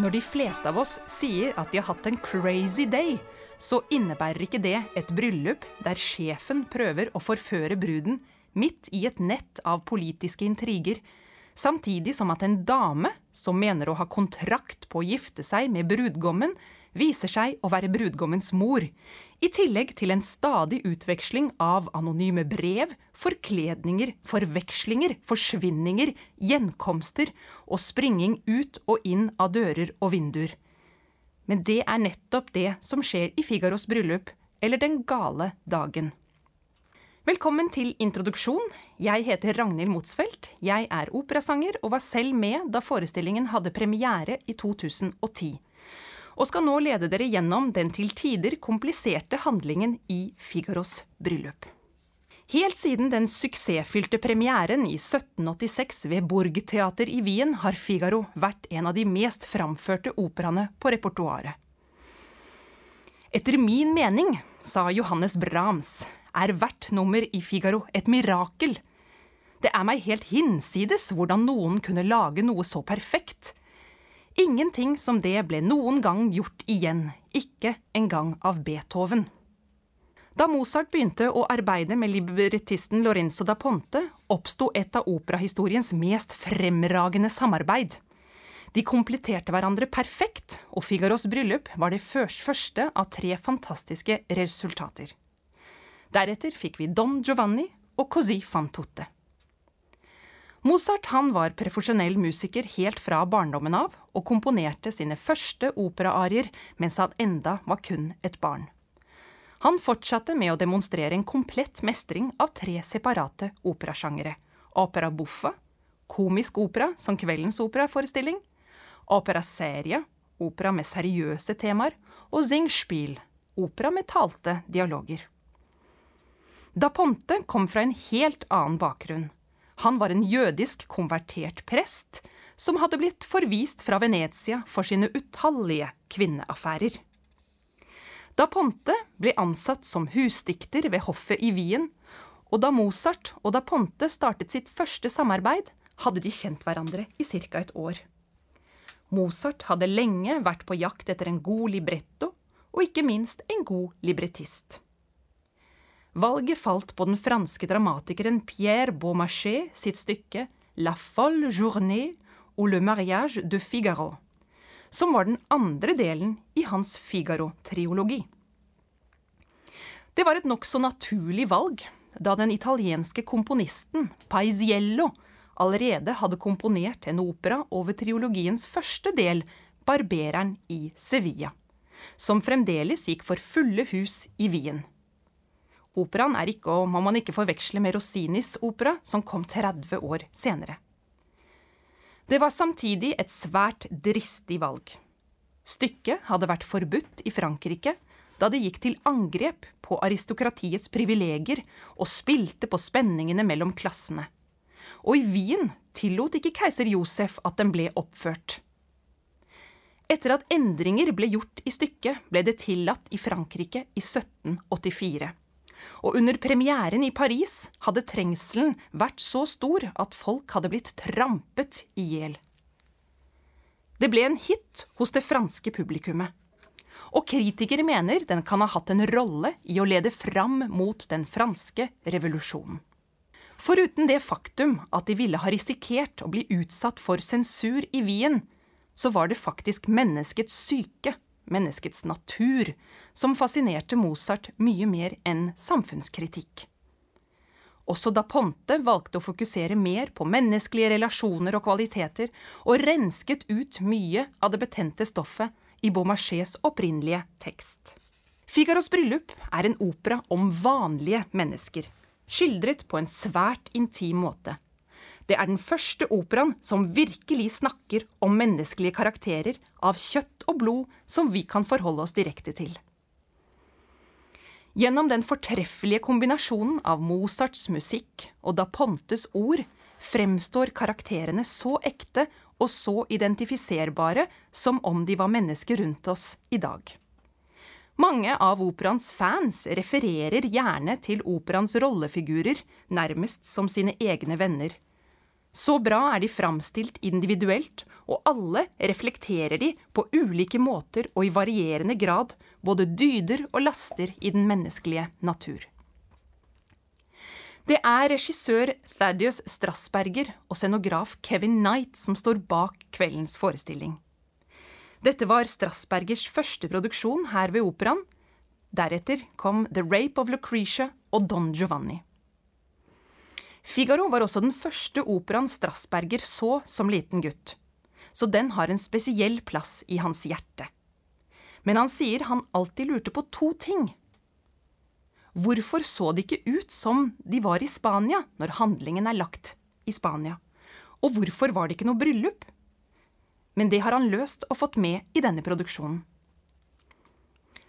Når de fleste av oss sier at de har hatt en crazy day, så innebærer ikke det et bryllup der sjefen prøver å forføre bruden midt i et nett av politiske intriger, samtidig som at en dame som mener å ha kontrakt på å gifte seg med brudgommen, viser seg å være brudgommens mor, i tillegg til en stadig utveksling av anonyme brev, forkledninger, forvekslinger, forsvinninger, gjenkomster og springing ut og inn av dører og vinduer. Men det er nettopp det som skjer i Figaros bryllup, eller Den gale dagen. Velkommen til introduksjon. Jeg heter Ragnhild Motsfeldt. Jeg er operasanger og var selv med da forestillingen hadde premiere i 2010 og skal nå lede dere gjennom den til tider kompliserte handlingen i Figaros bryllup. Helt siden den suksessfylte premieren i 1786 ved Burgteater i Wien har Figaro vært en av de mest framførte operaene på repertoaret. Etter min mening, sa Johannes Brahms, er hvert nummer i Figaro et mirakel. Det er meg helt hinsides hvordan noen kunne lage noe så perfekt. Ingenting som det ble noen gang gjort igjen, ikke engang av Beethoven. Da Mozart begynte å arbeide med librettisten Lorenzo da Ponte, oppsto et av operahistoriens mest fremragende samarbeid. De kompletterte hverandre perfekt, og Figaros bryllup var det første av tre fantastiske resultater. Deretter fikk vi Don Giovanni og Così fan tutte. Mozart han var profesjonell musiker helt fra barndommen av, og komponerte sine første operaarier mens han enda var kun et barn. Han fortsatte med å demonstrere en komplett mestring av tre separate operasjangere. Opera buffa, komisk opera som kveldens operaforestilling, opera seria, opera med seriøse temaer, og zingspiel, opera med talte dialoger. Da Ponte kom fra en helt annen bakgrunn. Han var en jødisk konvertert prest som hadde blitt forvist fra Venezia for sine utallige kvinneaffærer. Da Ponte ble ansatt som husdikter ved hoffet i Wien, og da Mozart og da Ponte startet sitt første samarbeid, hadde de kjent hverandre i ca. et år. Mozart hadde lenge vært på jakt etter en god libretto, og ikke minst en god librettist. Valget falt på den franske dramatikeren Pierre Beaumarchais sitt stykke La folle journée ou le mariage de Figaro, som var den andre delen i hans Figaro-triologi. Det var et nokså naturlig valg, da den italienske komponisten Paisiello allerede hadde komponert en opera over triologiens første del, Barbereren i Sevilla, som fremdeles gikk for fulle hus i Wien. Operaen er ikke og må man ikke forveksle med Rosinis opera, som kom 30 år senere. Det var samtidig et svært dristig valg. Stykket hadde vært forbudt i Frankrike da det gikk til angrep på aristokratiets privilegier og spilte på spenningene mellom klassene. Og i Wien tillot ikke keiser Josef at den ble oppført. Etter at endringer ble gjort i stykket, ble det tillatt i Frankrike i 1784 og under premieren i Paris hadde trengselen vært så stor at folk hadde blitt trampet i hjel. Det ble en hit hos det franske publikummet. Og kritikere mener den kan ha hatt en rolle i å lede fram mot den franske revolusjonen. Foruten det faktum at de ville ha risikert å bli utsatt for sensur i Wien, så var det faktisk menneskets syke menneskets natur, som fascinerte Mozart mye mer enn samfunnskritikk. Også da Ponte valgte å fokusere mer på menneskelige relasjoner og kvaliteter, og rensket ut mye av det betente stoffet i Beaumarchais opprinnelige tekst. Figaros bryllup er en opera om vanlige mennesker, skildret på en svært intim måte. Det er den første operaen som virkelig snakker om menneskelige karakterer av kjøtt og blod som vi kan forholde oss direkte til. Gjennom den fortreffelige kombinasjonen av Mozarts musikk og da Pontes ord fremstår karakterene så ekte og så identifiserbare som om de var mennesker rundt oss i dag. Mange av operaens fans refererer gjerne til operaens rollefigurer nærmest som sine egne venner. Så bra er de framstilt individuelt, og alle reflekterer de på ulike måter og i varierende grad både dyder og laster i den menneskelige natur. Det er regissør Thaddeus Strasberger og scenograf Kevin Knight som står bak kveldens forestilling. Dette var Strasbergers første produksjon her ved operaen. Deretter kom The Rape of Lucretia og Don Giovanni. Figaro var også den første operaen Strasberger så som liten gutt, så den har en spesiell plass i hans hjerte. Men han sier han alltid lurte på to ting. Hvorfor så de ikke ut som de var i Spania når handlingen er lagt i Spania? Og hvorfor var det ikke noe bryllup? Men det har han løst og fått med i denne produksjonen.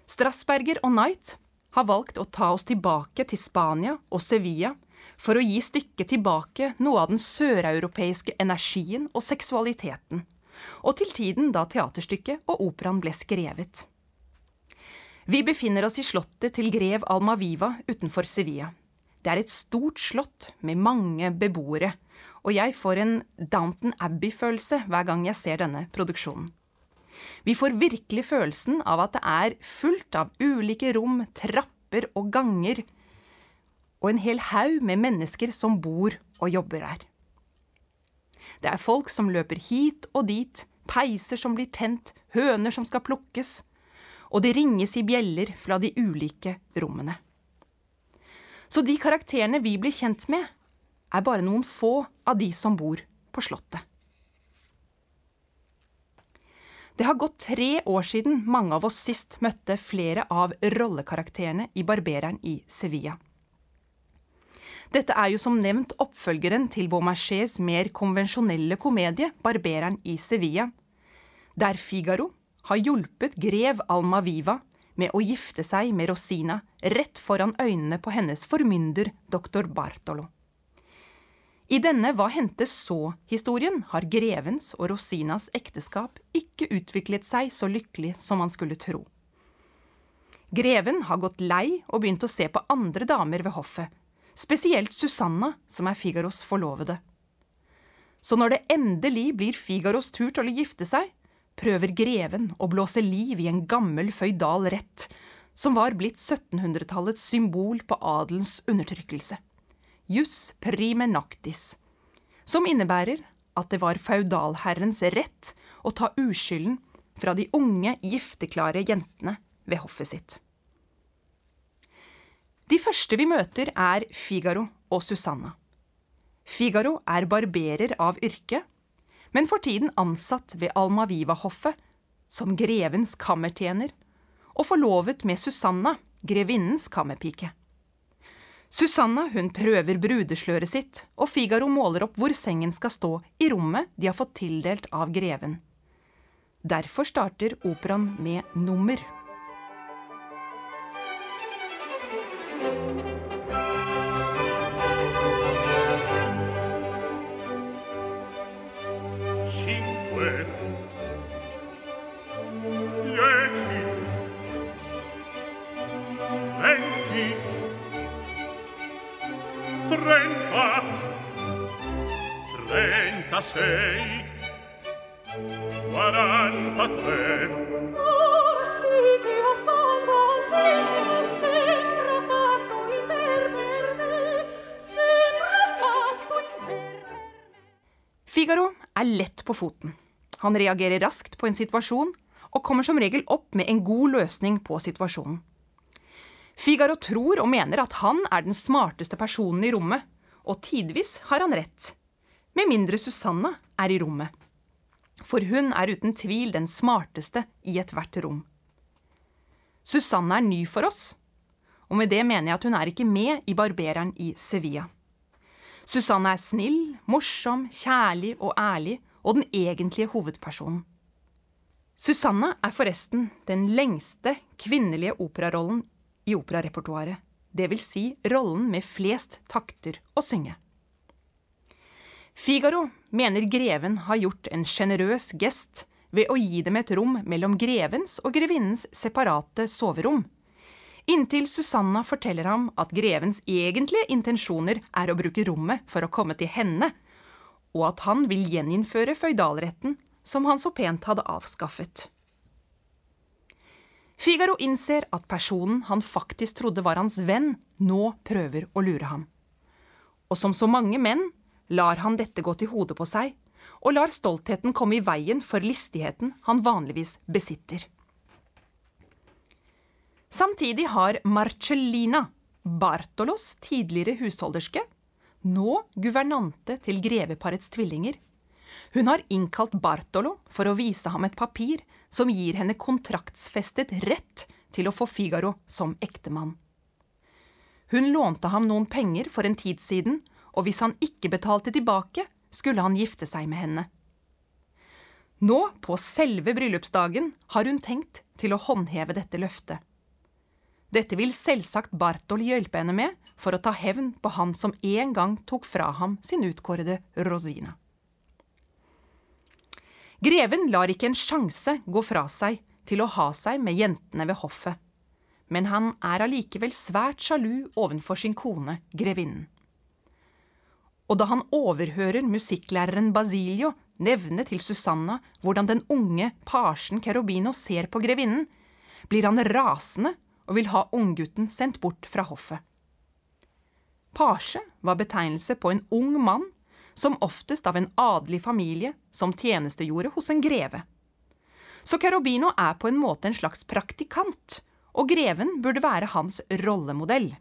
Strasberger og Knight har valgt å ta oss tilbake til Spania og Sevilla for å gi stykket tilbake noe av den søreuropeiske energien og seksualiteten, og til tiden da teaterstykket og operaen ble skrevet. Vi befinner oss i slottet til grev Almaviva utenfor Sevilla. Det er et stort slott med mange beboere, og jeg får en Downton Abbey-følelse hver gang jeg ser denne produksjonen. Vi får virkelig følelsen av at det er fullt av ulike rom, trapper og ganger, og en hel haug med mennesker som bor og jobber her. Det er folk som løper hit og dit, peiser som blir tent, høner som skal plukkes, og det ringes i bjeller fra de ulike rommene. Så de karakterene vi blir kjent med, er bare noen få av de som bor på Slottet. Det har gått tre år siden mange av oss sist møtte flere av rollekarakterene i Barbereren i Sevilla. Dette er jo som nevnt oppfølgeren til Beaumarchais mer konvensjonelle komedie Barbereren i Sevilla, der Figaro har hjulpet grev Alma Viva med å gifte seg med Rosina rett foran øynene på hennes formynder doktor Bartolo. I denne Hva hendte så-historien har grevens og Rosinas ekteskap ikke utviklet seg så lykkelig som man skulle tro. Greven har gått lei og begynt å se på andre damer ved hoffet, spesielt Susanna, som er Figaros forlovede. Så når det endelig blir Figaros tur til å gifte seg, prøver greven å blåse liv i en gammel føydal rett, som var blitt 1700-tallets symbol på adelens undertrykkelse. Jus prime noctis, som innebærer at det var føydalherrens rett å ta uskylden fra de unge, gifteklare jentene ved hoffet sitt. De første vi møter, er Figaro og Susanna. Figaro er barberer av yrke men for tiden ansatt ved Almaviva-hoffet som grevens kammertjener, og forlovet med Susanna, grevinnens kammerpike. Susanna hun prøver brudesløret sitt, og Figaro måler opp hvor sengen skal stå i rommet de har fått tildelt av greven. Derfor starter operaen med nummer. Trentasei quarantatré Ora sì che io son contenta sempre fatto in verberde sempre fatto in verberde Figaro er lett på foten. Han reagerer raskt på en situasjon og kommer som regel opp med en god løsning på situasjonen. Figaro tror og mener at han er den smarteste personen i rommet, og tidvis har han rett med mindre Susanna er i rommet. For hun er uten tvil den smarteste i ethvert rom. Susanna er ny for oss, og med det mener jeg at hun er ikke med i Barbereren i Sevilla. Susanna er snill, morsom, kjærlig og ærlig, og den egentlige hovedpersonen. Susanna er forresten den lengste kvinnelige operarollen i operarepertoaret, vil si rollen med flest takter å synge. Figaro mener greven har gjort en sjenerøs gest ved å gi dem et rom mellom grevens og grevinnens separate soverom. Inntil Susanna forteller ham at grevens egentlige intensjoner er å bruke rommet for å komme til henne, og at han vil gjeninnføre føydalretten som han så pent hadde avskaffet. Figaro innser at personen han faktisk trodde var hans venn, nå prøver å lure ham. Og som så mange menn lar han dette gå til hodet på seg, og lar stoltheten komme i veien for listigheten han vanligvis besitter. Samtidig har Marcellina, Bartolos tidligere husholderske, nå guvernante til greveparets tvillinger. Hun har innkalt Bartolo for å vise ham et papir som gir henne kontraktsfestet rett til å få Figaro som ektemann. Hun lånte ham noen penger for en tid siden, og hvis han ikke betalte tilbake, skulle han gifte seg med henne. Nå, på selve bryllupsdagen, har hun tenkt til å håndheve dette løftet. Dette vil selvsagt Bartol hjelpe henne med for å ta hevn på han som en gang tok fra ham sin utkårede Rosina. Greven lar ikke en sjanse gå fra seg til å ha seg med jentene ved hoffet, men han er allikevel svært sjalu ovenfor sin kone, grevinnen. Og da han overhører musikklæreren Basilio nevne til Susanna hvordan den unge parsen Kerobino ser på grevinnen, blir han rasende og vil ha unggutten sendt bort fra hoffet. Pasje var betegnelse på en ung mann, som oftest av en adelig familie som tjenestegjorde hos en greve. Så Carobino er på en måte en slags praktikant, og greven burde være hans rollemodell.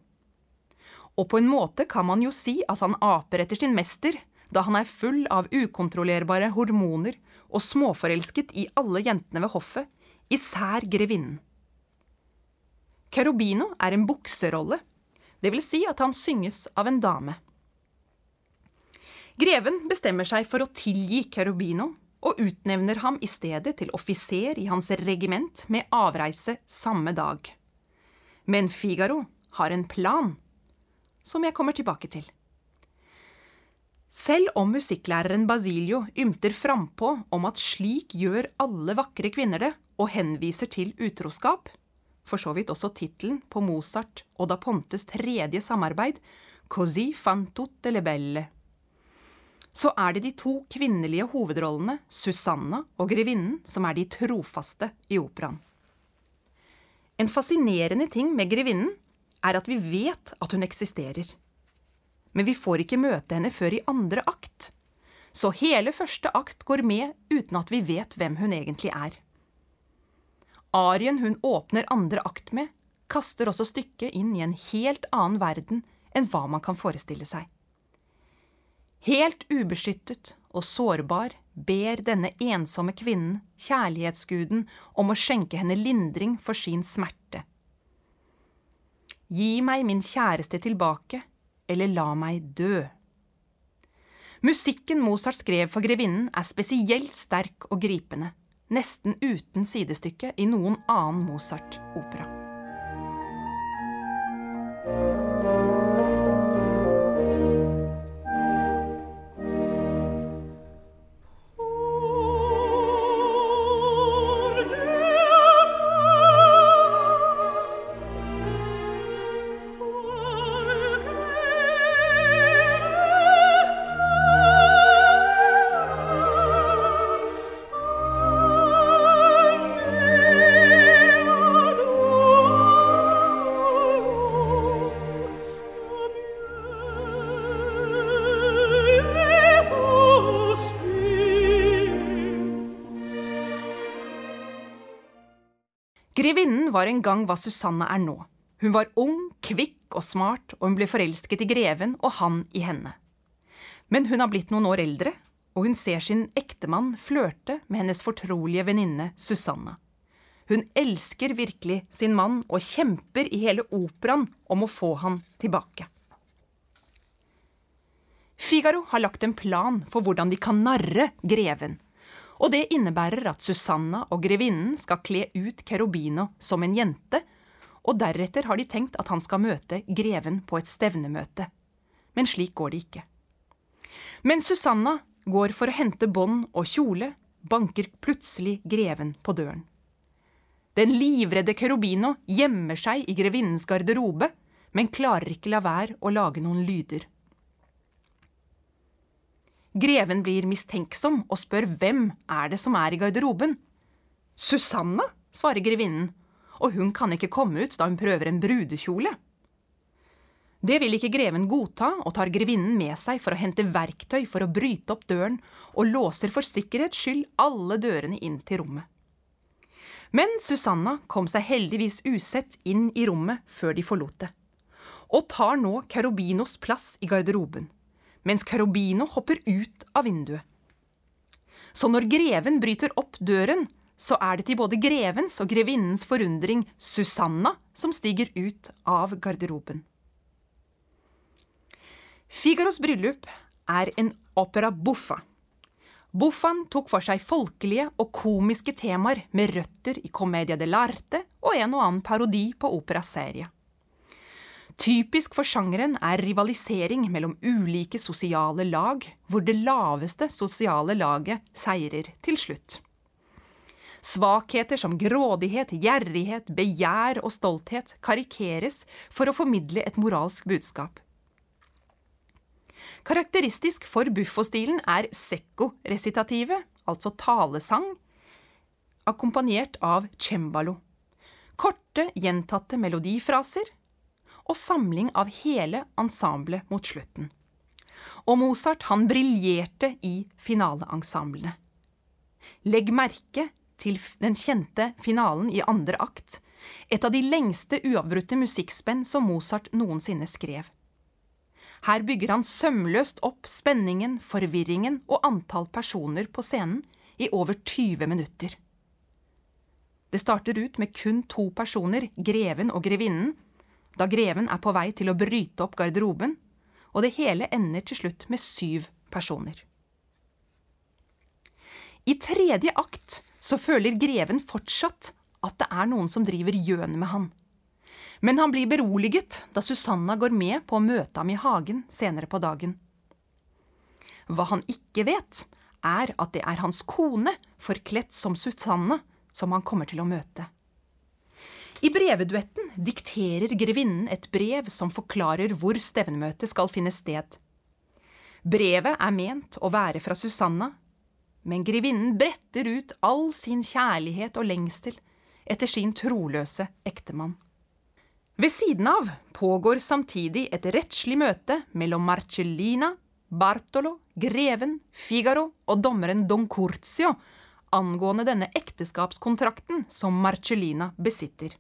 Og på en måte kan man jo si at han aper etter sin mester, da han er full av ukontrollerbare hormoner og småforelsket i alle jentene ved hoffet, især grevinnen. Carobino er en bukserolle, det vil si at han synges av en dame. Greven bestemmer seg for å tilgi Cherubino og utnevner ham i stedet til offiser i hans regiment med avreise samme dag. Men Figaro har en plan, som jeg kommer tilbake til. Selv om musikklæreren Basilio ymter frampå om at slik gjør alle vakre kvinner det, og henviser til utroskap, for så vidt også tittelen på Mozart og da Pontes tredje samarbeid, Così fan tutte le belle. Så er det de to kvinnelige hovedrollene, Susanna og grevinnen, som er de trofaste i operaen. En fascinerende ting med grevinnen er at vi vet at hun eksisterer. Men vi får ikke møte henne før i andre akt. Så hele første akt går med uten at vi vet hvem hun egentlig er. Arien hun åpner andre akt med, kaster også stykket inn i en helt annen verden enn hva man kan forestille seg. Helt ubeskyttet og sårbar ber denne ensomme kvinnen kjærlighetsguden om å skjenke henne lindring for sin smerte. Gi meg min kjæreste tilbake, eller la meg dø. Musikken Mozart skrev for grevinnen er spesielt sterk og gripende nesten uten sidestykke i noen annen Mozart-opera. Grevinnen var en gang hva Susanne er nå. Hun var ung, kvikk og smart, og hun ble forelsket i greven og han i henne. Men hun har blitt noen år eldre, og hun ser sin ektemann flørte med hennes fortrolige venninne Susanna. Hun elsker virkelig sin mann og kjemper i hele operaen om å få han tilbake. Figaro har lagt en plan for hvordan de kan narre greven, og det innebærer at Susanna og grevinnen skal kle ut Kerobino som en jente, og deretter har de tenkt at han skal møte greven på et stevnemøte. Men slik går det ikke. Men Susanna går for å hente bånd og kjole, banker plutselig greven på døren. Den livredde Kerobino gjemmer seg i grevinnens garderobe, men klarer ikke la være å lage noen lyder. Greven blir mistenksom og spør hvem er det som er i garderoben. Susanna, svarer grevinnen, og hun kan ikke komme ut da hun prøver en brudekjole. Det vil ikke greven godta, og tar grevinnen med seg for å hente verktøy for å bryte opp døren, og låser for sikkerhets skyld alle dørene inn til rommet. Men Susanna kom seg heldigvis usett inn i rommet før de forlot det, og tar nå Carobinos plass i garderoben, mens Carobino hopper ut av vinduet. Så når greven bryter opp døren, så er det til både grevens og grevinnens forundring Susanna som stiger ut av garderoben. Figaros bryllup er en opera buffa. Buffaen tok for seg folkelige og komiske temaer med røtter i Commedia dell'arte og en og annen parodi på opera serie. Typisk for sjangeren er rivalisering mellom ulike sosiale lag, hvor det laveste sosiale laget seirer til slutt. Svakheter som grådighet, gjerrighet, begjær og stolthet karikeres for å formidle et moralsk budskap. Karakteristisk for buffo-stilen er secco-resitativet, altså talesang, akkompagnert av cembalo. Korte, gjentatte melodifraser og samling av hele ensemblet mot slutten. Og Mozart han briljerte i finaleensemblene. Legg merke til den kjente finalen i andre akt, et av de lengste uavbrutte musikkspenn som Mozart noensinne skrev. Her bygger han sømløst opp spenningen, forvirringen og antall personer på scenen i over 20 minutter. Det starter ut med kun to personer, greven og grevinnen, da greven er på vei til å bryte opp garderoben, og det hele ender til slutt med syv personer. I tredje akt så føler greven fortsatt at det er noen som driver gjøn med han. Men han blir beroliget da Susanna går med på å møte ham i hagen senere på dagen. Hva han ikke vet, er at det er hans kone, forkledt som Susanna, som han kommer til å møte. I breveduetten dikterer grevinnen et brev som forklarer hvor stevnemøtet skal finne sted. Brevet er ment å være fra Susanna, men grevinnen bretter ut all sin kjærlighet og lengsel etter sin troløse ektemann. Ved siden av pågår samtidig et rettslig møte mellom Marcellina, Bartolo, greven, Figaro og dommeren Don Curzio angående denne ekteskapskontrakten som Marcellina besitter.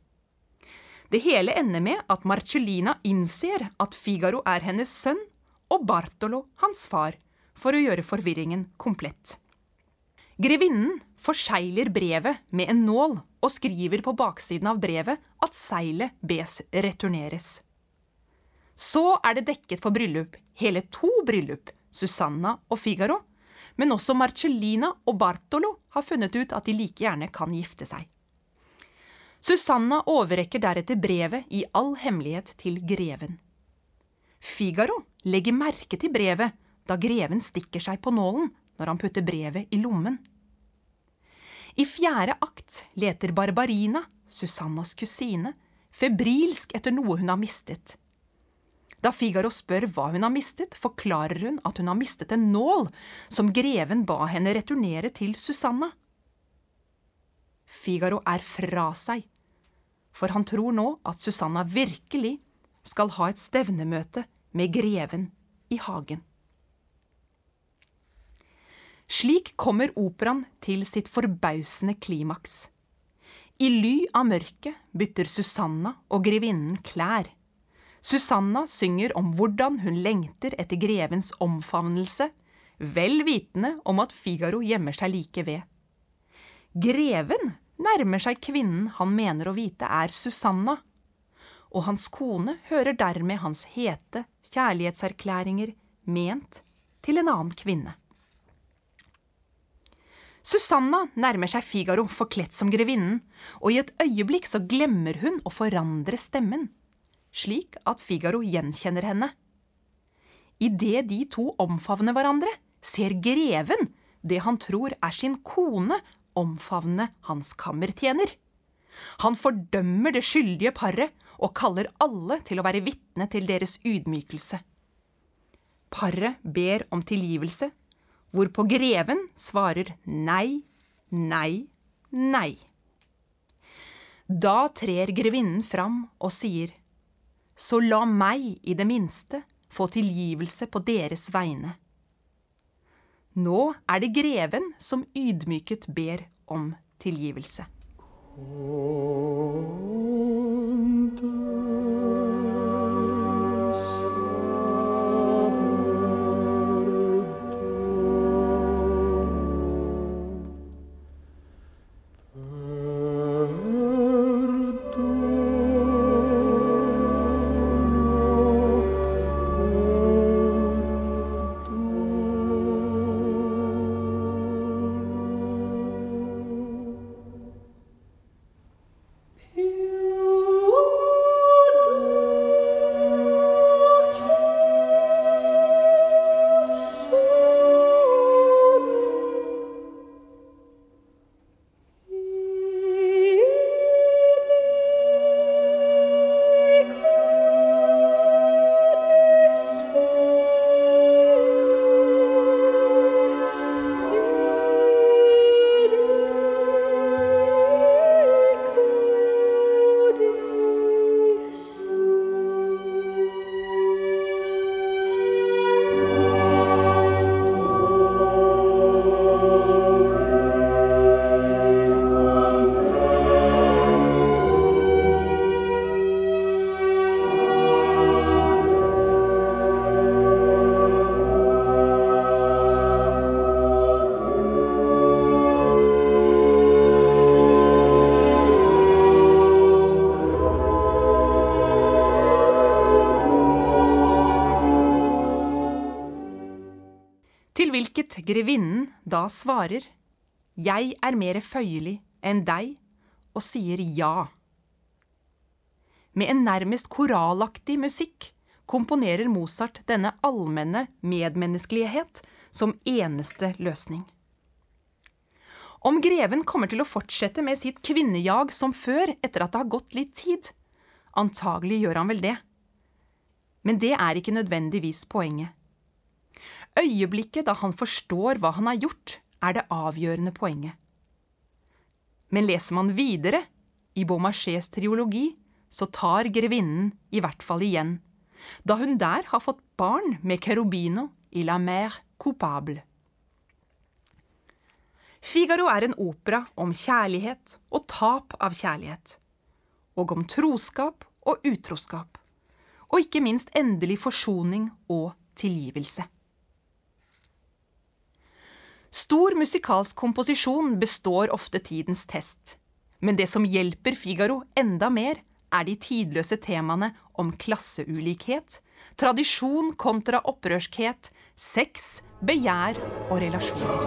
Det hele ender med at Marcellina innser at Figaro er hennes sønn og Bartolo hans far, for å gjøre forvirringen komplett. Grevinnen forsegler brevet med en nål og skriver på baksiden av brevet at seilet bes returneres. Så er det dekket for bryllup, hele to bryllup, Susanna og Figaro, men også Marcellina og Bartolo har funnet ut at de like gjerne kan gifte seg. Susanna overrekker deretter brevet i all hemmelighet til greven. Figaro legger merke til brevet da greven stikker seg på nålen når han putter brevet i lommen. I fjerde akt leter Barbarina, Susannas kusine, febrilsk etter noe hun har mistet. Da Figaro spør hva hun har mistet, forklarer hun at hun har mistet en nål som greven ba henne returnere til Susanna. Figaro er fra seg for han tror nå at Susanna virkelig skal ha et stevnemøte med greven i hagen. Slik kommer operaen til sitt forbausende klimaks. I ly av mørket bytter Susanna og grevinnen klær. Susanna synger om hvordan hun lengter etter grevens omfavnelse, vel vitende om at Figaro gjemmer seg like ved. Greven nærmer seg kvinnen han mener å vite er Susanna, og hans kone hører dermed hans hete kjærlighetserklæringer ment til en annen kvinne. Susanna nærmer seg Figaro forkledt som grevinnen, og i et øyeblikk så glemmer hun å forandre stemmen, slik at Figaro gjenkjenner henne. Idet de to omfavner hverandre, ser greven det han tror er sin kone omfavne hans kammertjener. Han fordømmer det skyldige paret og kaller alle til å være vitne til deres ydmykelse. Paret ber om tilgivelse, hvorpå greven svarer nei, nei, nei. Da trer grevinnen fram og sier, Så la meg i det minste få tilgivelse på deres vegne. Nå er det greven som ydmyket ber om tilgivelse. Til grevinnen da svarer, Jeg er mer føyelig enn deg, og sier ja. Med en nærmest koralaktig musikk komponerer Mozart denne allmenne medmenneskelighet som eneste løsning. Om greven kommer til å fortsette med sitt kvinnejag som før etter at det har gått litt tid, antagelig gjør han vel det. Men det er ikke nødvendigvis poenget. Øyeblikket da han forstår hva han har gjort, er det avgjørende poenget. Men leser man videre i Beaumarchais triologi, så tar grevinnen i hvert fall igjen, da hun der har fått barn med Cherubino i La Mer Coupable. Figaro er en opera om kjærlighet og tap av kjærlighet, og om troskap og utroskap, og ikke minst endelig forsoning og tilgivelse. Stor musikalsk komposisjon består ofte tidens test, men det som hjelper Figaro enda mer, er de tidløse temaene om klasseulikhet, tradisjon kontra opprørskhet, sex, begjær og relasjoner.